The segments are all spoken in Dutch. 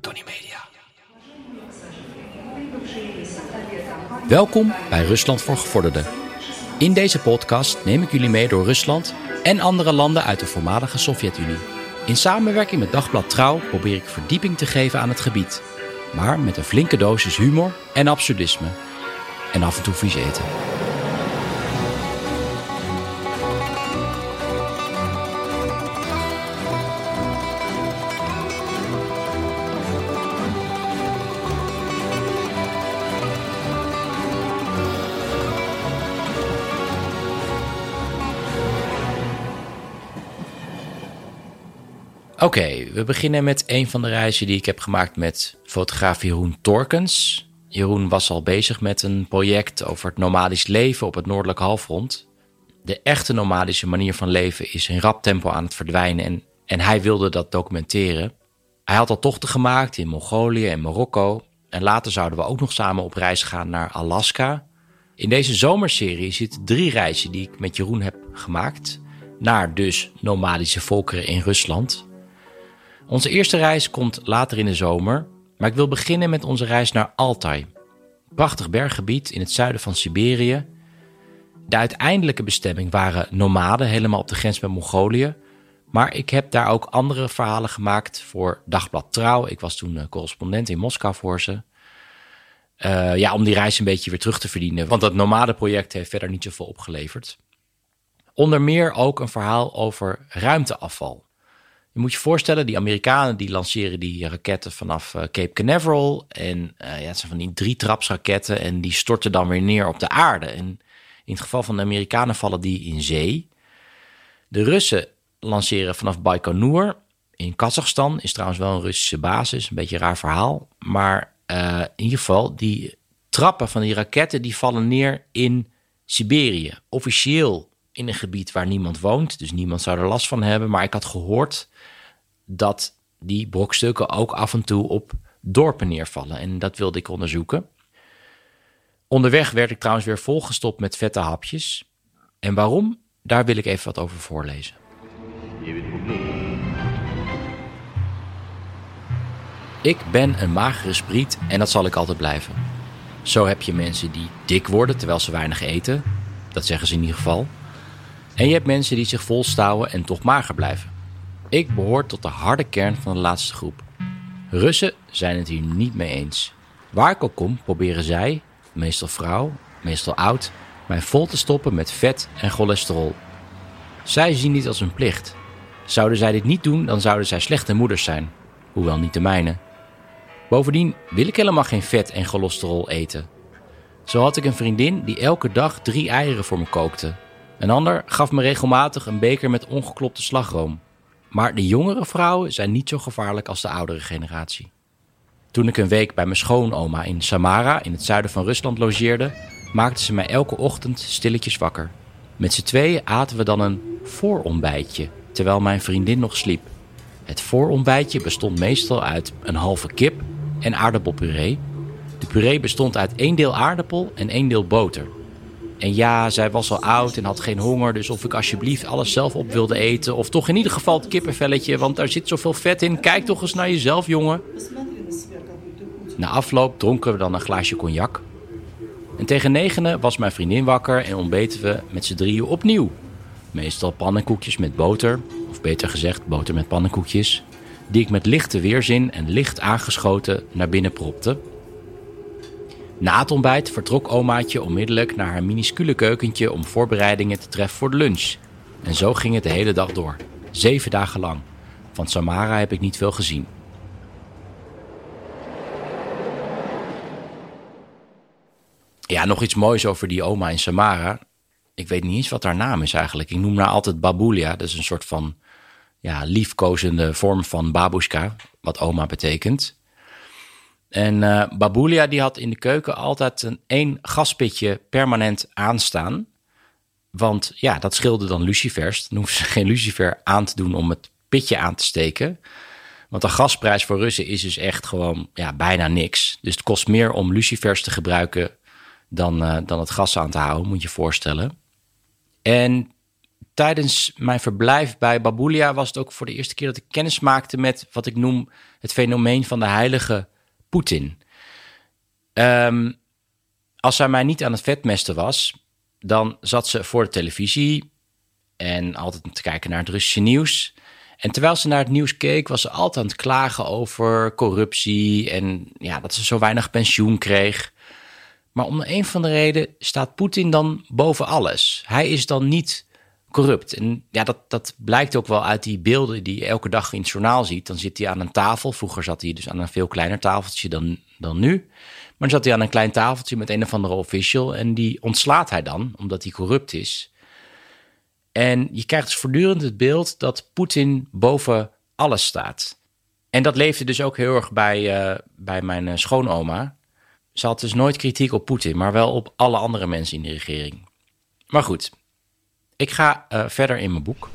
Tony Media. Welkom bij Rusland voor Gevorderden. In deze podcast neem ik jullie mee door Rusland en andere landen uit de voormalige Sovjet-Unie. In samenwerking met Dagblad Trouw probeer ik verdieping te geven aan het gebied. Maar met een flinke dosis humor en absurdisme. En af en toe vies eten. Oké, we beginnen met een van de reizen die ik heb gemaakt met fotograaf Jeroen Torkens. Jeroen was al bezig met een project over het nomadisch leven op het noordelijk halfrond. De echte nomadische manier van leven is in rap tempo aan het verdwijnen en, en hij wilde dat documenteren. Hij had al tochten gemaakt in Mongolië en Marokko en later zouden we ook nog samen op reis gaan naar Alaska. In deze zomerserie zitten drie reizen die ik met Jeroen heb gemaakt naar dus nomadische volkeren in Rusland. Onze eerste reis komt later in de zomer, maar ik wil beginnen met onze reis naar Altai. Prachtig berggebied in het zuiden van Siberië. De uiteindelijke bestemming waren nomaden, helemaal op de grens met Mongolië. Maar ik heb daar ook andere verhalen gemaakt voor Dagblad Trouw. Ik was toen eh, correspondent in Moskou voor ze. Uh, ja, om die reis een beetje weer terug te verdienen. Want dat nomadenproject heeft verder niet zoveel opgeleverd. Onder meer ook een verhaal over ruimteafval. Je moet je voorstellen, die Amerikanen die lanceren die raketten vanaf uh, Cape Canaveral. En uh, ja, het zijn van die drietrapsraketten en die storten dan weer neer op de aarde. En in het geval van de Amerikanen vallen die in zee. De Russen lanceren vanaf Baikonur. In Kazachstan is trouwens wel een Russische basis, een beetje een raar verhaal. Maar uh, in ieder geval, die trappen van die raketten die vallen neer in Siberië. Officieel in een gebied waar niemand woont, dus niemand zou er last van hebben. Maar ik had gehoord dat die brokstukken ook af en toe op dorpen neervallen. En dat wilde ik onderzoeken. Onderweg werd ik trouwens weer volgestopt met vette hapjes. En waarom? Daar wil ik even wat over voorlezen. Ik ben een magere spriet en dat zal ik altijd blijven. Zo heb je mensen die dik worden terwijl ze weinig eten. Dat zeggen ze in ieder geval. En je hebt mensen die zich volstouwen en toch mager blijven. Ik behoor tot de harde kern van de laatste groep. Russen zijn het hier niet mee eens. Waar ik ook kom, proberen zij, meestal vrouw, meestal oud, mij vol te stoppen met vet en cholesterol. Zij zien dit als een plicht. Zouden zij dit niet doen, dan zouden zij slechte moeders zijn, hoewel niet de mijne. Bovendien wil ik helemaal geen vet en cholesterol eten. Zo had ik een vriendin die elke dag drie eieren voor me kookte. Een ander gaf me regelmatig een beker met ongeklopte slagroom. Maar de jongere vrouwen zijn niet zo gevaarlijk als de oudere generatie. Toen ik een week bij mijn schoonoma in Samara, in het zuiden van Rusland, logeerde, maakte ze mij elke ochtend stilletjes wakker. Met z'n tweeën aten we dan een voorontbijtje, terwijl mijn vriendin nog sliep. Het voorontbijtje bestond meestal uit een halve kip en aardappelpuree. De puree bestond uit één deel aardappel en één deel boter. En ja, zij was al oud en had geen honger, dus of ik alsjeblieft alles zelf op wilde eten. Of toch in ieder geval het kippenvelletje, want daar zit zoveel vet in. Kijk toch eens naar jezelf, jongen. Na afloop dronken we dan een glaasje cognac. En tegen negenen was mijn vriendin wakker en ontbeten we met z'n drieën opnieuw. Meestal pannenkoekjes met boter, of beter gezegd boter met pannenkoekjes, die ik met lichte weerzin en licht aangeschoten naar binnen propte. Na het ontbijt vertrok omaatje onmiddellijk naar haar minuscule keukentje om voorbereidingen te treffen voor de lunch. En zo ging het de hele dag door. Zeven dagen lang. Van Samara heb ik niet veel gezien. Ja, nog iets moois over die oma in Samara. Ik weet niet eens wat haar naam is eigenlijk. Ik noem haar altijd Babulia. Dat is een soort van ja, liefkozende vorm van babushka, wat oma betekent. En uh, Babulia die had in de keuken altijd een één gaspitje permanent aanstaan. Want ja, dat scheelde dan lucifers. Dan hoefden ze geen lucifer aan te doen om het pitje aan te steken. Want de gasprijs voor Russen is dus echt gewoon ja, bijna niks. Dus het kost meer om lucifers te gebruiken dan, uh, dan het gas aan te houden, moet je je voorstellen. En tijdens mijn verblijf bij Babulia was het ook voor de eerste keer dat ik kennis maakte met wat ik noem het fenomeen van de heilige Poetin. Um, als zij mij niet aan het vetmesten was, dan zat ze voor de televisie en altijd te kijken naar het Russische nieuws. En terwijl ze naar het nieuws keek, was ze altijd aan het klagen over corruptie en ja, dat ze zo weinig pensioen kreeg. Maar om een van de reden staat Poetin dan boven alles. Hij is dan niet corrupt. En ja, dat, dat blijkt ook wel uit die beelden die je elke dag in het journaal ziet. Dan zit hij aan een tafel. Vroeger zat hij dus aan een veel kleiner tafeltje dan, dan nu. Maar dan zat hij aan een klein tafeltje met een of andere official. En die ontslaat hij dan, omdat hij corrupt is. En je krijgt dus voortdurend het beeld dat Poetin boven alles staat. En dat leefde dus ook heel erg bij, uh, bij mijn uh, schoonoma. Ze had dus nooit kritiek op Poetin, maar wel op alle andere mensen in de regering. Maar goed, ik ga uh, verder in mijn boek.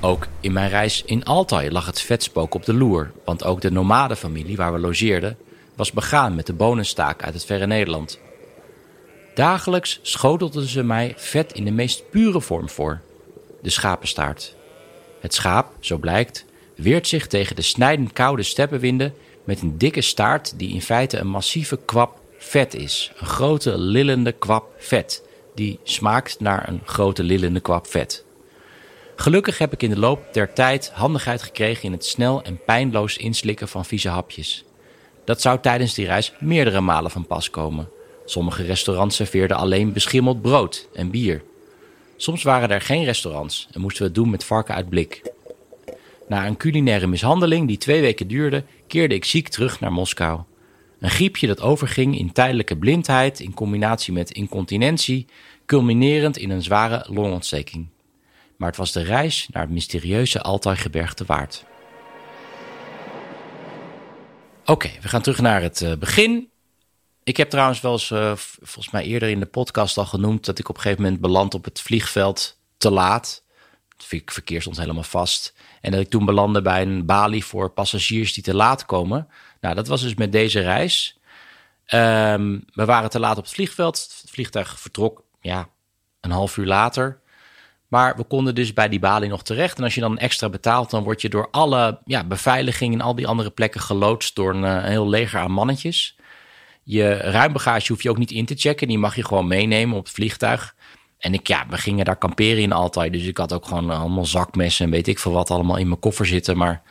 Ook in mijn reis in Altai lag het vetspook op de loer, want ook de nomadenfamilie waar we logeerden was begaan met de bonenstaak uit het verre Nederland. Dagelijks schotelden ze mij vet in de meest pure vorm voor, de schapenstaart. Het schaap, zo blijkt, weert zich tegen de snijdend koude steppenwinden met een dikke staart die in feite een massieve kwap vet is. Een grote lillende kwap vet die smaakt naar een grote lillende kwap vet. Gelukkig heb ik in de loop der tijd handigheid gekregen in het snel en pijnloos inslikken van vieze hapjes. Dat zou tijdens die reis meerdere malen van pas komen. Sommige restaurants serveerden alleen beschimmeld brood en bier. Soms waren er geen restaurants en moesten we het doen met varken uit blik. Na een culinaire mishandeling die twee weken duurde, keerde ik ziek terug naar Moskou. Een griepje dat overging in tijdelijke blindheid in combinatie met incontinentie, culminerend in een zware longontsteking. Maar het was de reis naar het mysterieuze Altai-gebergte waard. Oké, we gaan terug naar het uh, begin. Ik heb trouwens wel eens, uh, volgens mij eerder in de podcast al genoemd, dat ik op een gegeven moment beland op het vliegveld te laat. Het verkeer stond helemaal vast. En dat ik toen belandde bij een balie voor passagiers die te laat komen. Nou, dat was dus met deze reis. Um, we waren te laat op het vliegveld. Het vliegtuig vertrok, ja, een half uur later. Maar we konden dus bij die balie nog terecht. En als je dan extra betaalt, dan word je door alle ja, beveiliging en al die andere plekken geloodst door een, eh, een heel leger aan mannetjes. Je ruimbagage hoef je ook niet in te checken. Die mag je gewoon meenemen op het vliegtuig. En ik, ja, we gingen daar kamperen in altijd. Dus ik had ook gewoon allemaal zakmessen en weet ik veel wat allemaal in mijn koffer zitten. Maar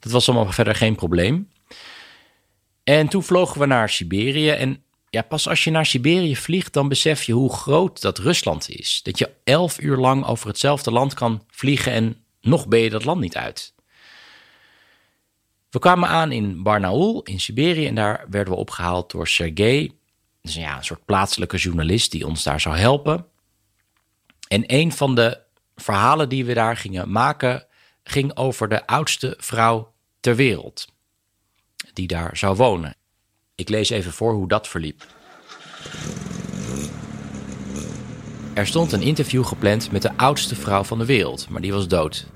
dat was allemaal verder geen probleem. En toen vlogen we naar Siberië. En ja, pas als je naar Siberië vliegt, dan besef je hoe groot dat Rusland is. Dat je elf uur lang over hetzelfde land kan vliegen en nog ben je dat land niet uit. We kwamen aan in Barnaul in Siberië en daar werden we opgehaald door Sergej. Dus ja, een soort plaatselijke journalist die ons daar zou helpen. En een van de verhalen die we daar gingen maken ging over de oudste vrouw ter wereld die daar zou wonen. Ik lees even voor hoe dat verliep. Er stond een interview gepland met de oudste vrouw van de wereld, maar die was dood.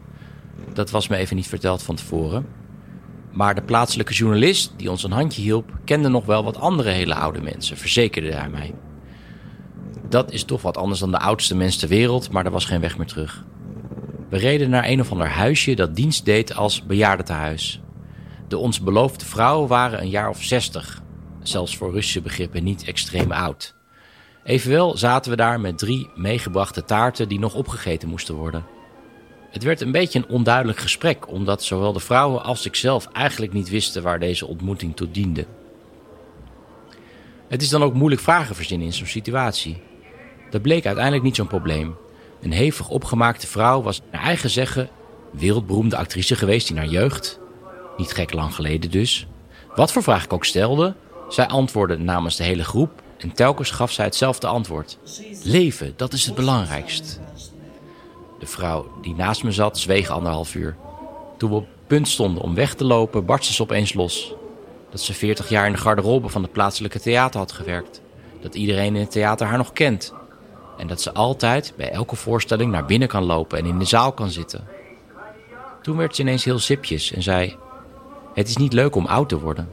Dat was me even niet verteld van tevoren. Maar de plaatselijke journalist die ons een handje hielp, kende nog wel wat andere hele oude mensen, verzekerde hij mij. Dat is toch wat anders dan de oudste mens ter wereld, maar er was geen weg meer terug. We reden naar een of ander huisje dat dienst deed als bejaardentehuis. De ons beloofde vrouwen waren een jaar of zestig, zelfs voor Russische begrippen niet extreem oud. Evenwel zaten we daar met drie meegebrachte taarten die nog opgegeten moesten worden. Het werd een beetje een onduidelijk gesprek, omdat zowel de vrouwen als ikzelf eigenlijk niet wisten waar deze ontmoeting toe diende. Het is dan ook moeilijk vragen verzinnen in zo'n situatie. Dat bleek uiteindelijk niet zo'n probleem. Een hevig opgemaakte vrouw was naar eigen zeggen wereldberoemde actrice geweest in haar jeugd. Niet gek lang geleden dus. Wat voor vraag ik ook stelde, zij antwoordde namens de hele groep en telkens gaf zij hetzelfde antwoord. Leven, dat is het belangrijkst. De vrouw die naast me zat, zweeg anderhalf uur. Toen we op punt stonden om weg te lopen, barstte ze opeens los. Dat ze 40 jaar in de garderobe van het plaatselijke theater had gewerkt. Dat iedereen in het theater haar nog kent. En dat ze altijd bij elke voorstelling naar binnen kan lopen en in de zaal kan zitten. Toen werd ze ineens heel sipjes en zei: Het is niet leuk om oud te worden.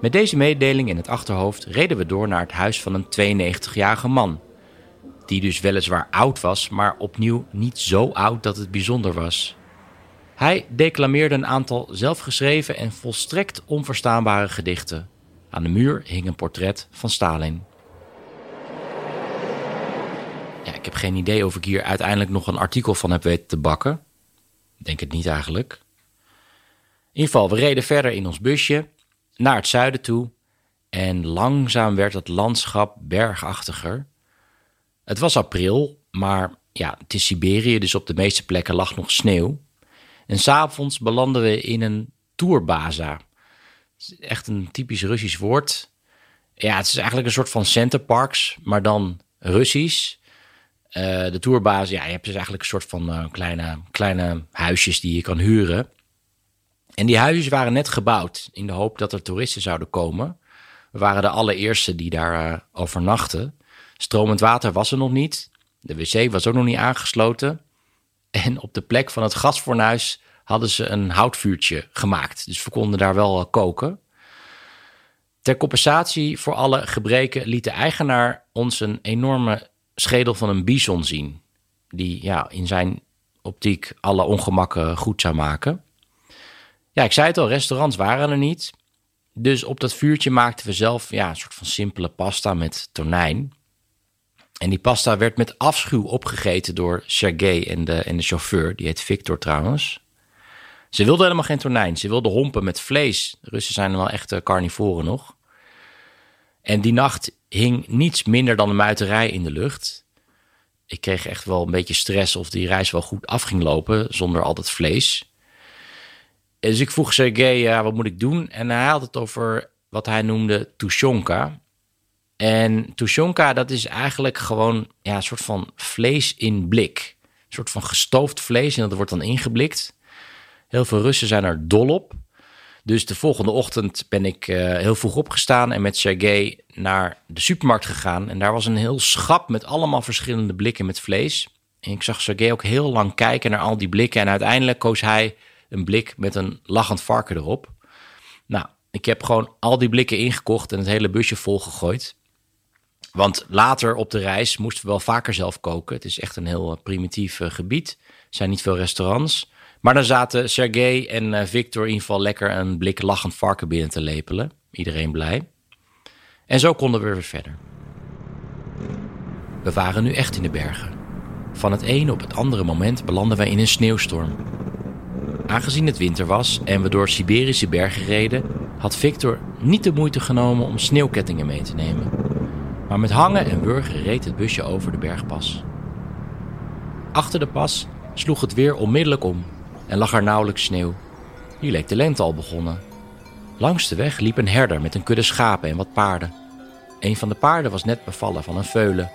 Met deze mededeling in het achterhoofd reden we door naar het huis van een 92-jarige man. Die dus weliswaar oud was, maar opnieuw niet zo oud dat het bijzonder was. Hij declameerde een aantal zelfgeschreven en volstrekt onverstaanbare gedichten. Aan de muur hing een portret van Stalin. Ja, ik heb geen idee of ik hier uiteindelijk nog een artikel van heb weten te bakken. Denk het niet eigenlijk. In ieder geval, we reden verder in ons busje naar het zuiden toe. En langzaam werd het landschap bergachtiger. Het was april, maar ja, het is Siberië, dus op de meeste plekken lag nog sneeuw. En s'avonds belanden we in een tourbaza. Echt een typisch Russisch woord. Ja, het is eigenlijk een soort van centerparks, maar dan Russisch. Uh, de tourbaas, ja, je hebt dus eigenlijk een soort van uh, kleine, kleine huisjes die je kan huren. En die huisjes waren net gebouwd in de hoop dat er toeristen zouden komen. We waren de allereerste die daar uh, overnachten. Stromend water was er nog niet. De wc was ook nog niet aangesloten. En op de plek van het gasfornuis hadden ze een houtvuurtje gemaakt. Dus we konden daar wel koken. Ter compensatie voor alle gebreken liet de eigenaar ons een enorme schedel van een bison zien. Die ja, in zijn optiek alle ongemakken goed zou maken. Ja, ik zei het al, restaurants waren er niet. Dus op dat vuurtje maakten we zelf ja, een soort van simpele pasta met tonijn. En die pasta werd met afschuw opgegeten door Sergej en de, en de chauffeur. Die heet Victor trouwens. Ze wilden helemaal geen tonijn. Ze wilden hompen met vlees. Russen zijn wel echte carnivoren nog. En die nacht hing niets minder dan een muiterij in de lucht. Ik kreeg echt wel een beetje stress of die reis wel goed af ging lopen zonder al dat vlees. Dus ik vroeg Sergej, ja, wat moet ik doen? En hij had het over wat hij noemde tushonka. En tushonka, dat is eigenlijk gewoon ja, een soort van vlees in blik. Een soort van gestoofd vlees en dat wordt dan ingeblikt. Heel veel Russen zijn er dol op. Dus de volgende ochtend ben ik uh, heel vroeg opgestaan en met Sergej naar de supermarkt gegaan. En daar was een heel schap met allemaal verschillende blikken met vlees. En ik zag Sergej ook heel lang kijken naar al die blikken. En uiteindelijk koos hij een blik met een lachend varken erop. Nou, ik heb gewoon al die blikken ingekocht en het hele busje volgegooid. Want later op de reis moesten we wel vaker zelf koken. Het is echt een heel eh, primitief uh, gebied. Er zijn niet veel restaurants. Maar dan zaten Sergej en uh, Victor in ieder geval lekker een blik lachend varken binnen te lepelen. Iedereen blij. En zo konden we weer verder. We waren nu echt in de bergen. Van het ene op het andere moment belanden wij in een sneeuwstorm. Aangezien het winter was en we door Siberische bergen reden, had Victor niet de moeite genomen om sneeuwkettingen mee te nemen. Maar met hangen en wurgen reed het busje over de bergpas. Achter de pas sloeg het weer onmiddellijk om en lag er nauwelijks sneeuw. Hier leek de lente al begonnen. Langs de weg liep een herder met een kudde schapen en wat paarden. Een van de paarden was net bevallen van een veulen.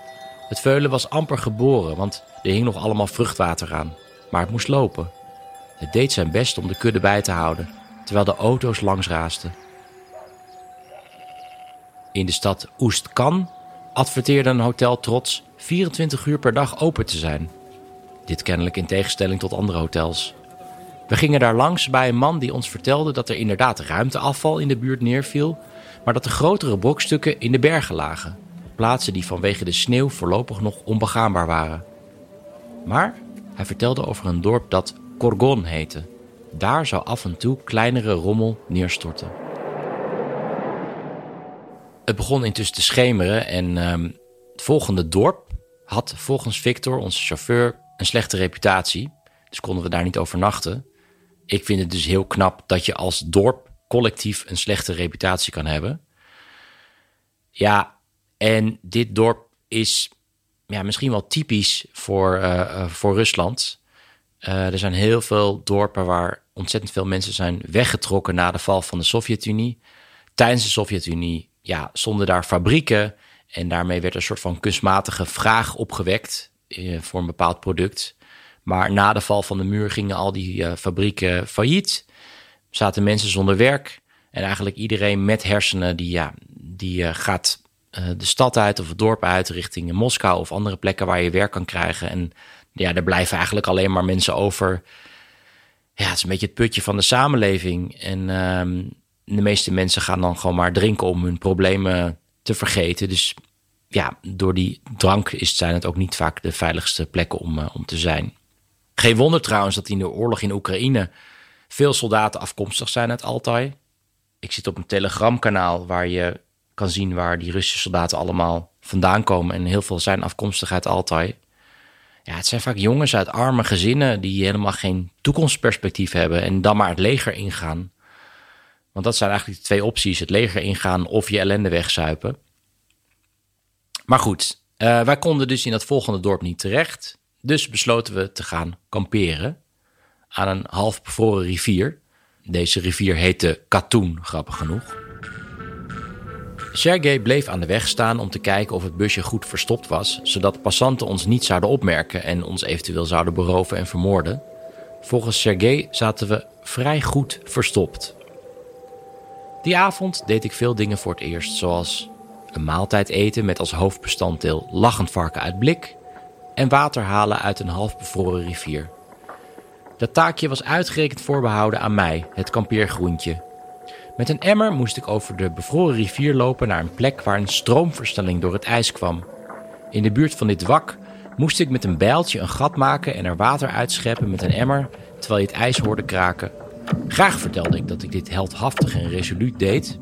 Het veulen was amper geboren, want er hing nog allemaal vruchtwater aan. Maar het moest lopen. Het deed zijn best om de kudde bij te houden, terwijl de auto's langs raasten. In de stad Oostkan adverteerde een hotel trots 24 uur per dag open te zijn. Dit kennelijk in tegenstelling tot andere hotels. We gingen daar langs bij een man die ons vertelde dat er inderdaad ruimteafval in de buurt neerviel, maar dat de grotere brokstukken in de bergen lagen, plaatsen die vanwege de sneeuw voorlopig nog onbegaanbaar waren. Maar hij vertelde over een dorp dat Korgon heette. Daar zou af en toe kleinere rommel neerstorten. Het begon intussen te schemeren en uh, het volgende dorp had volgens Victor, onze chauffeur, een slechte reputatie. Dus konden we daar niet overnachten. Ik vind het dus heel knap dat je als dorp collectief een slechte reputatie kan hebben. Ja, en dit dorp is ja, misschien wel typisch voor, uh, voor Rusland. Uh, er zijn heel veel dorpen waar ontzettend veel mensen zijn weggetrokken na de val van de Sovjet-Unie. Tijdens de Sovjet-Unie ja, stonden daar fabrieken en daarmee werd een soort van kunstmatige vraag opgewekt eh, voor een bepaald product. Maar na de val van de muur gingen al die uh, fabrieken failliet. Zaten mensen zonder werk. En eigenlijk iedereen met hersenen die, ja, die gaat de stad uit of het dorp uit richting Moskou of andere plekken waar je werk kan krijgen. En ja, er blijven eigenlijk alleen maar mensen over. Ja, het is een beetje het putje van de samenleving. En ehm, de meeste mensen gaan dan gewoon maar drinken om hun problemen te vergeten. Dus ja, door die drank is, zijn het ook niet vaak de veiligste plekken om, uh, om te zijn. Geen wonder trouwens dat in de oorlog in Oekraïne veel soldaten afkomstig zijn uit Altai. Ik zit op een telegramkanaal waar je kan zien waar die Russische soldaten allemaal vandaan komen. En heel veel zijn afkomstig uit Altai. Ja, het zijn vaak jongens uit arme gezinnen die helemaal geen toekomstperspectief hebben en dan maar het leger ingaan. Want dat zijn eigenlijk de twee opties: het leger ingaan of je ellende wegzuipen. Maar goed, uh, wij konden dus in dat volgende dorp niet terecht. Dus besloten we te gaan kamperen aan een half bevroren rivier. Deze rivier heette Katoen, grappig genoeg. Sergej bleef aan de weg staan om te kijken of het busje goed verstopt was, zodat passanten ons niet zouden opmerken en ons eventueel zouden beroven en vermoorden. Volgens Sergej zaten we vrij goed verstopt. Die avond deed ik veel dingen voor het eerst, zoals een maaltijd eten met als hoofdbestanddeel lachend varken uit blik en water halen uit een half bevroren rivier. Dat taakje was uitgerekend voorbehouden aan mij, het kampeergroentje. Met een emmer moest ik over de bevroren rivier lopen naar een plek waar een stroomverstelling door het ijs kwam. In de buurt van dit wak moest ik met een bijltje een gat maken en er water uitscheppen met een emmer terwijl je het ijs hoorde kraken. Graag vertelde ik dat ik dit heldhaftig en resoluut deed.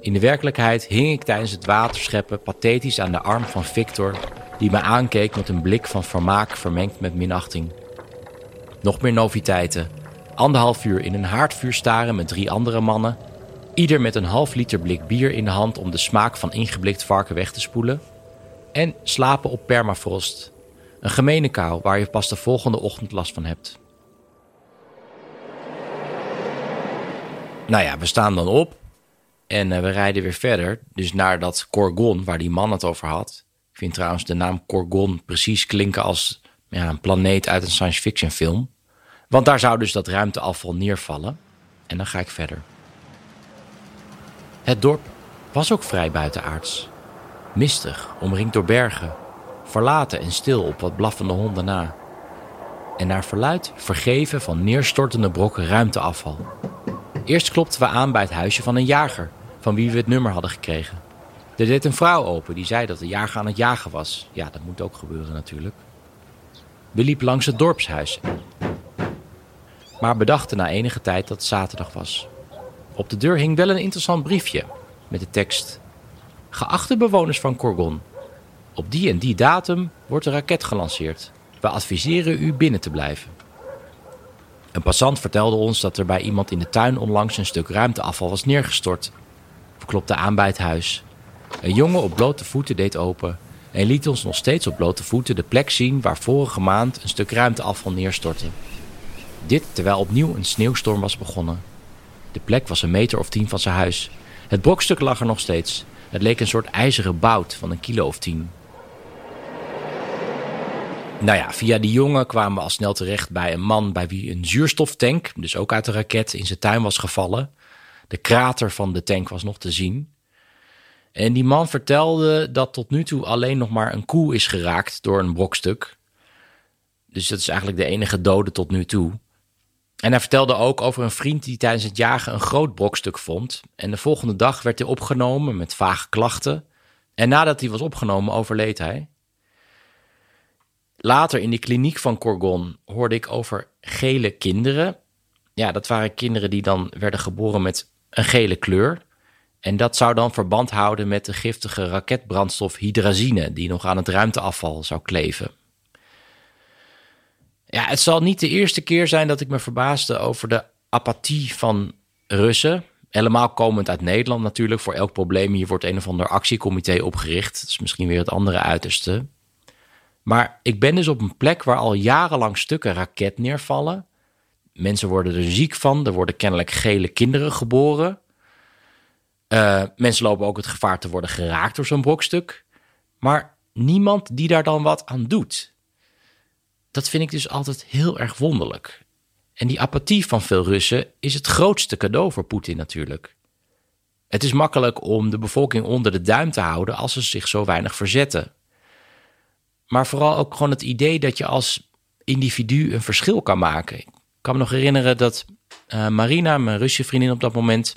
In de werkelijkheid hing ik tijdens het waterscheppen pathetisch aan de arm van Victor, die me aankeek met een blik van vermaak vermengd met minachting. Nog meer noviteiten. Anderhalf uur in een haardvuur staren met drie andere mannen. Ieder met een half liter blik bier in de hand om de smaak van ingeblikt varken weg te spoelen. En slapen op permafrost. Een gemene kou waar je pas de volgende ochtend last van hebt. Nou ja, we staan dan op en eh, we rijden weer verder. Dus naar dat Korgon waar die man het over had. Ik vind trouwens de naam Korgon precies klinken als ja, een planeet uit een science fiction film. Want daar zou dus dat ruimteafval neervallen. En dan ga ik verder. Het dorp was ook vrij buitenaards. Mistig, omringd door bergen. Verlaten en stil op wat blaffende honden na. En naar verluid vergeven van neerstortende brokken ruimteafval. Eerst klopten we aan bij het huisje van een jager, van wie we het nummer hadden gekregen. Er deed een vrouw open die zei dat de jager aan het jagen was. Ja, dat moet ook gebeuren natuurlijk. We liepen langs het dorpshuis. Maar bedachten na enige tijd dat het zaterdag was. Op de deur hing wel een interessant briefje met de tekst: Geachte bewoners van Korgon, op die en die datum wordt een raket gelanceerd. We adviseren u binnen te blijven. Een passant vertelde ons dat er bij iemand in de tuin onlangs een stuk ruimteafval was neergestort. We klopten aan bij het huis. Een jongen op blote voeten deed open en liet ons nog steeds op blote voeten de plek zien waar vorige maand een stuk ruimteafval neerstortte. Dit terwijl opnieuw een sneeuwstorm was begonnen. De plek was een meter of tien van zijn huis. Het brokstuk lag er nog steeds. Het leek een soort ijzeren bout van een kilo of tien. Nou ja, via die jongen kwamen we al snel terecht bij een man bij wie een zuurstoftank, dus ook uit de raket, in zijn tuin was gevallen. De krater van de tank was nog te zien. En die man vertelde dat tot nu toe alleen nog maar een koe is geraakt door een brokstuk. Dus dat is eigenlijk de enige dode tot nu toe. En hij vertelde ook over een vriend die tijdens het jagen een groot brokstuk vond. En de volgende dag werd hij opgenomen met vage klachten. En nadat hij was opgenomen, overleed hij. Later in de kliniek van Corgon hoorde ik over gele kinderen. Ja, dat waren kinderen die dan werden geboren met een gele kleur. En dat zou dan verband houden met de giftige raketbrandstof hydrazine, die nog aan het ruimteafval zou kleven. Ja, het zal niet de eerste keer zijn dat ik me verbaasde over de apathie van Russen. Helemaal komend uit Nederland natuurlijk. Voor elk probleem hier wordt een of ander actiecomité opgericht. Dat is misschien weer het andere uiterste. Maar ik ben dus op een plek waar al jarenlang stukken raket neervallen. Mensen worden er ziek van. Er worden kennelijk gele kinderen geboren. Uh, mensen lopen ook het gevaar te worden geraakt door zo'n brokstuk. Maar niemand die daar dan wat aan doet. Dat vind ik dus altijd heel erg wonderlijk. En die apathie van veel Russen is het grootste cadeau voor Poetin natuurlijk. Het is makkelijk om de bevolking onder de duim te houden als ze zich zo weinig verzetten. Maar vooral ook gewoon het idee dat je als individu een verschil kan maken. Ik kan me nog herinneren dat uh, Marina, mijn Russische vriendin op dat moment,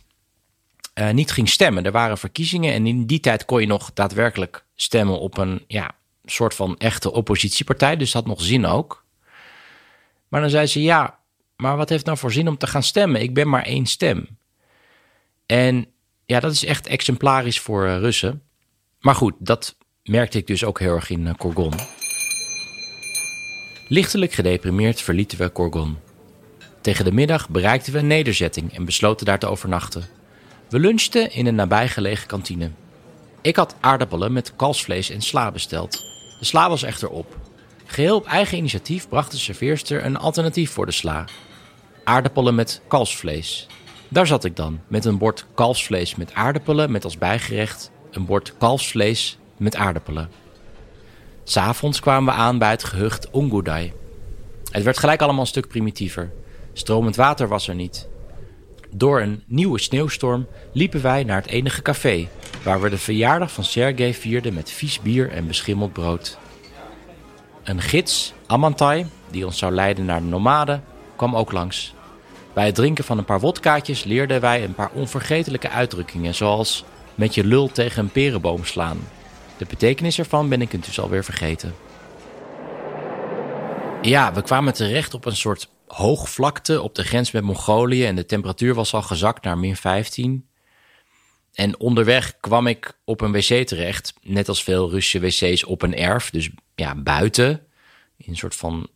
uh, niet ging stemmen. Er waren verkiezingen en in die tijd kon je nog daadwerkelijk stemmen op een ja, soort van echte oppositiepartij. Dus dat had nog zin ook. Maar dan zei ze: Ja, maar wat heeft nou voor zin om te gaan stemmen? Ik ben maar één stem. En ja, dat is echt exemplarisch voor uh, Russen. Maar goed, dat merkte ik dus ook heel erg in Korgon. Lichtelijk gedeprimeerd verlieten we Korgon. Tegen de middag bereikten we een nederzetting en besloten daar te overnachten. We lunchten in een nabijgelegen kantine. Ik had aardappelen met kalfsvlees en sla besteld. De sla was echter op. Geheel op eigen initiatief bracht de serveerster een alternatief voor de sla. Aardappelen met kalfsvlees. Daar zat ik dan, met een bord kalfsvlees met aardappelen met als bijgerecht een bord kalfsvlees met aardappelen. S'avonds kwamen we aan bij het gehucht Ongudai. Het werd gelijk allemaal een stuk primitiever. Stromend water was er niet. Door een nieuwe sneeuwstorm liepen wij naar het enige café, waar we de verjaardag van Sergej vierden met vies bier en beschimmeld brood. Een gids, Amantai, die ons zou leiden naar de nomaden, kwam ook langs. Bij het drinken van een paar wodkaatjes leerden wij een paar onvergetelijke uitdrukkingen, zoals met je lul tegen een perenboom slaan. De betekenis ervan ben ik intussen alweer vergeten. Ja, we kwamen terecht op een soort hoogvlakte op de grens met Mongolië en de temperatuur was al gezakt naar min 15. En onderweg kwam ik op een wc terecht, net als veel Russische wc's op een erf, dus ja, buiten, in een soort van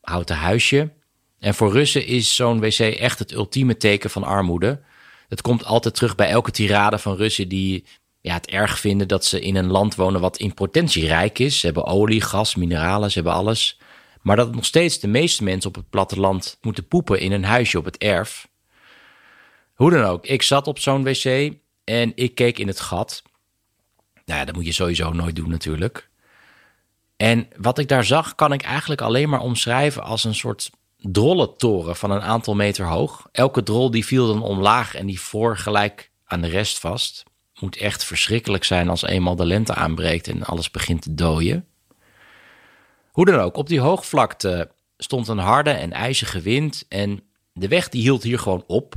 houten huisje. En voor Russen is zo'n wc echt het ultieme teken van armoede. Het komt altijd terug bij elke tirade van Russen die ja, het erg vinden dat ze in een land wonen wat in potentie rijk is. Ze hebben olie, gas, mineralen, ze hebben alles. Maar dat nog steeds de meeste mensen op het platteland moeten poepen in een huisje op het erf. Hoe dan ook, ik zat op zo'n wc en ik keek in het gat. Nou ja, dat moet je sowieso nooit doen natuurlijk. En wat ik daar zag, kan ik eigenlijk alleen maar omschrijven als een soort drollentoren van een aantal meter hoog. Elke drol die viel dan omlaag en die voor gelijk aan de rest vast. Moet echt verschrikkelijk zijn als eenmaal de lente aanbreekt en alles begint te dooien. Hoe dan ook, op die hoogvlakte stond een harde en ijzige wind en de weg die hield hier gewoon op.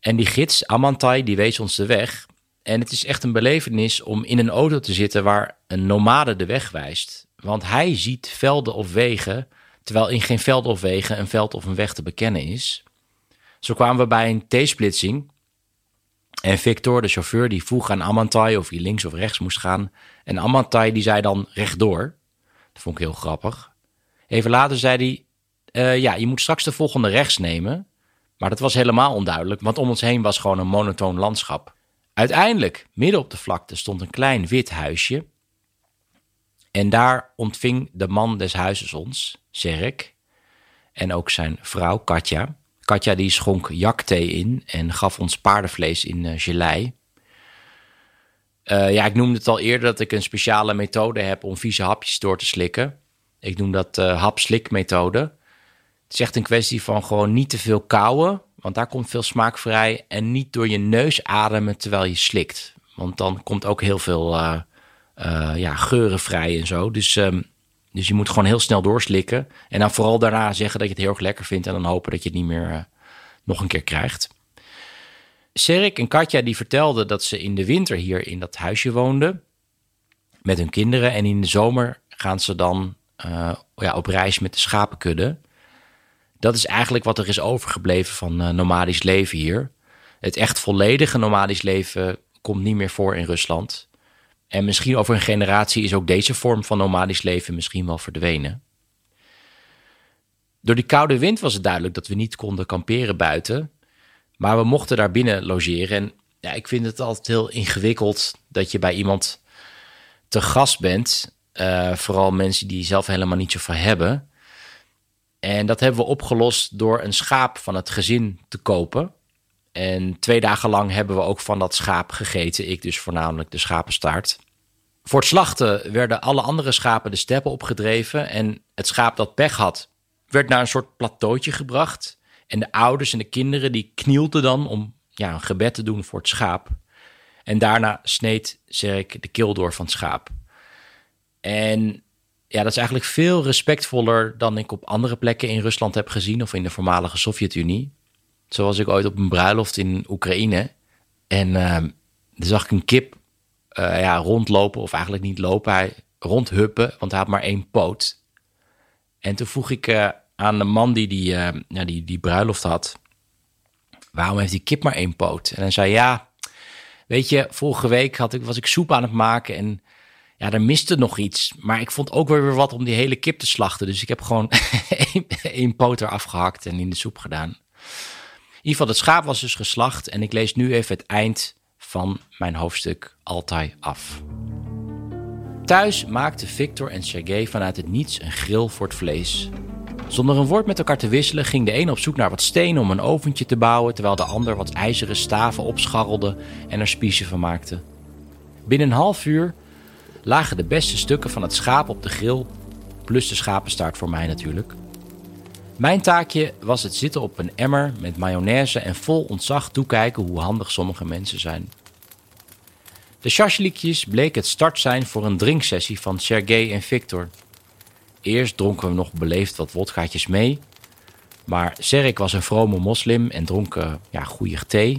En die gids, Amantai, die wees ons de weg. En het is echt een belevenis om in een auto te zitten waar een nomade de weg wijst. Want hij ziet velden of wegen, terwijl in geen veld of wegen een veld of een weg te bekennen is. Zo kwamen we bij een T-splitsing. En Victor, de chauffeur, die vroeg aan Amantai of hij links of rechts moest gaan. En Amantai die zei dan rechtdoor. Dat vond ik heel grappig. Even later zei hij: uh, Ja, je moet straks de volgende rechts nemen. Maar dat was helemaal onduidelijk, want om ons heen was gewoon een monotoon landschap. Uiteindelijk, midden op de vlakte, stond een klein wit huisje. En daar ontving de man des huizes ons, Serek, en ook zijn vrouw Katja. Katja die schonk jakthee in en gaf ons paardenvlees in uh, gelei. Uh, ja, ik noemde het al eerder dat ik een speciale methode heb om vieze hapjes door te slikken. Ik noem dat uh, hap-slik-methode. Het is echt een kwestie van gewoon niet te veel kauwen, want daar komt veel smaak vrij. En niet door je neus ademen terwijl je slikt. Want dan komt ook heel veel uh, ja, geuren vrij en zo. Dus, um, dus je moet gewoon heel snel doorslikken. En dan vooral daarna zeggen dat je het heel erg lekker vindt. En dan hopen dat je het niet meer nog een keer krijgt. Serik en Katja die vertelden dat ze in de winter hier in dat huisje woonden met hun kinderen. En in de zomer gaan ze dan uh, ja, op reis met de schapenkudde. Dat is eigenlijk wat er is overgebleven van uh, nomadisch leven hier. Het echt volledige nomadisch leven komt niet meer voor in Rusland. En misschien over een generatie is ook deze vorm van nomadisch leven misschien wel verdwenen. Door die koude wind was het duidelijk dat we niet konden kamperen buiten. Maar we mochten daar binnen logeren. En ja, ik vind het altijd heel ingewikkeld dat je bij iemand te gast bent. Uh, vooral mensen die zelf helemaal niet zoveel hebben. En dat hebben we opgelost door een schaap van het gezin te kopen. En twee dagen lang hebben we ook van dat schaap gegeten. Ik dus voornamelijk de schapenstaart. Voor het slachten werden alle andere schapen de steppen opgedreven. En het schaap dat pech had, werd naar een soort plateautje gebracht. En de ouders en de kinderen die knielden dan om ja, een gebed te doen voor het schaap. En daarna sneed Zerk de keel door van het schaap. En ja, dat is eigenlijk veel respectvoller dan ik op andere plekken in Rusland heb gezien of in de voormalige Sovjet-Unie. Zoals ik ooit op een bruiloft in Oekraïne. En uh, zag ik een kip uh, ja, rondlopen, of eigenlijk niet lopen, hij rondhuppen, want hij had maar één poot. En toen vroeg ik uh, aan de man die die, uh, ja, die die bruiloft had, waarom heeft die kip maar één poot? En hij zei, ja, weet je, vorige week had ik, was ik soep aan het maken en ja, er miste nog iets. Maar ik vond ook weer wat om die hele kip te slachten. Dus ik heb gewoon één, poot eraf gehakt en in de soep gedaan. In ieder geval, het schaap was dus geslacht en ik lees nu even het eind van mijn hoofdstuk Altai af. Thuis maakten Victor en Sergej vanuit het niets een grill voor het vlees. Zonder een woord met elkaar te wisselen ging de een op zoek naar wat stenen om een oventje te bouwen, terwijl de ander wat ijzeren staven opscharrelde en er spiesje van maakte. Binnen een half uur lagen de beste stukken van het schaap op de grill, plus de schapenstaart voor mij natuurlijk. Mijn taakje was het zitten op een emmer met mayonaise en vol ontzag toekijken hoe handig sommige mensen zijn. De shashlikjes bleek het start zijn voor een drinksessie van Sergej en Victor. Eerst dronken we nog beleefd wat wodkaatjes mee. Maar Serek was een vrome moslim en dronk uh, ja, goede thee.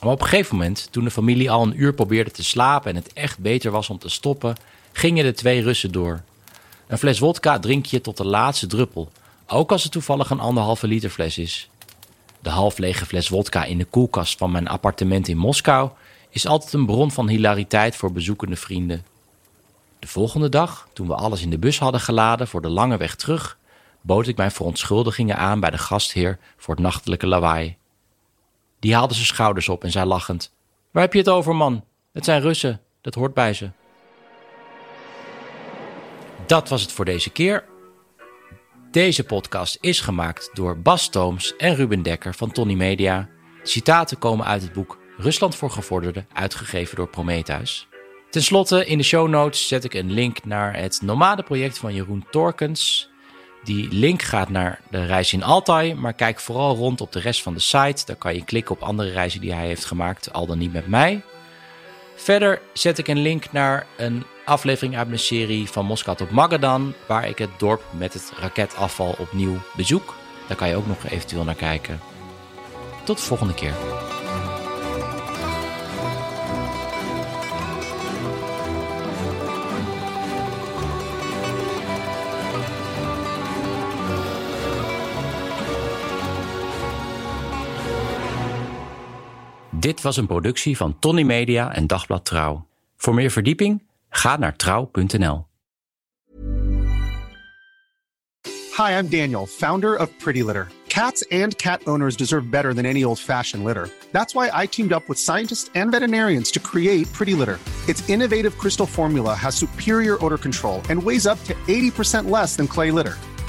Maar op een gegeven moment, toen de familie al een uur probeerde te slapen en het echt beter was om te stoppen, gingen de twee Russen door. Een fles wodka drink je tot de laatste druppel, ook als het toevallig een anderhalve liter fles is. De half lege fles wodka in de koelkast van mijn appartement in Moskou is altijd een bron van hilariteit voor bezoekende vrienden. De volgende dag, toen we alles in de bus hadden geladen voor de lange weg terug, bood ik mijn verontschuldigingen aan bij de gastheer voor het nachtelijke lawaai. Die haalde zijn schouders op en zei lachend: Waar heb je het over, man? Het zijn Russen, dat hoort bij ze. Dat was het voor deze keer. Deze podcast is gemaakt door Bas Tooms en Ruben Dekker van Tony Media. citaten komen uit het boek Rusland voor Gevorderden, uitgegeven door Prometheus. Ten slotte, in de show notes zet ik een link naar het Nomade-project van Jeroen Torkens. Die link gaat naar de reis in Altai, maar kijk vooral rond op de rest van de site. Daar kan je klikken op andere reizen die hij heeft gemaakt, al dan niet met mij. Verder zet ik een link naar een aflevering uit mijn serie van Moskou tot Magadan, waar ik het dorp met het raketafval opnieuw bezoek. Daar kan je ook nog eventueel naar kijken. Tot de volgende keer. Dit was een productie van Tony Media en Dagblad Trouw. Voor meer verdieping ga naar trouw.nl. Hi, I'm Daniel, founder of Pretty Litter. Cats and cat owners deserve better than any old-fashioned litter. That's why I teamed up with scientists and veterinarians to create Pretty Litter. Its innovative crystal formula has superior odor control and weighs up to 80% less than clay litter.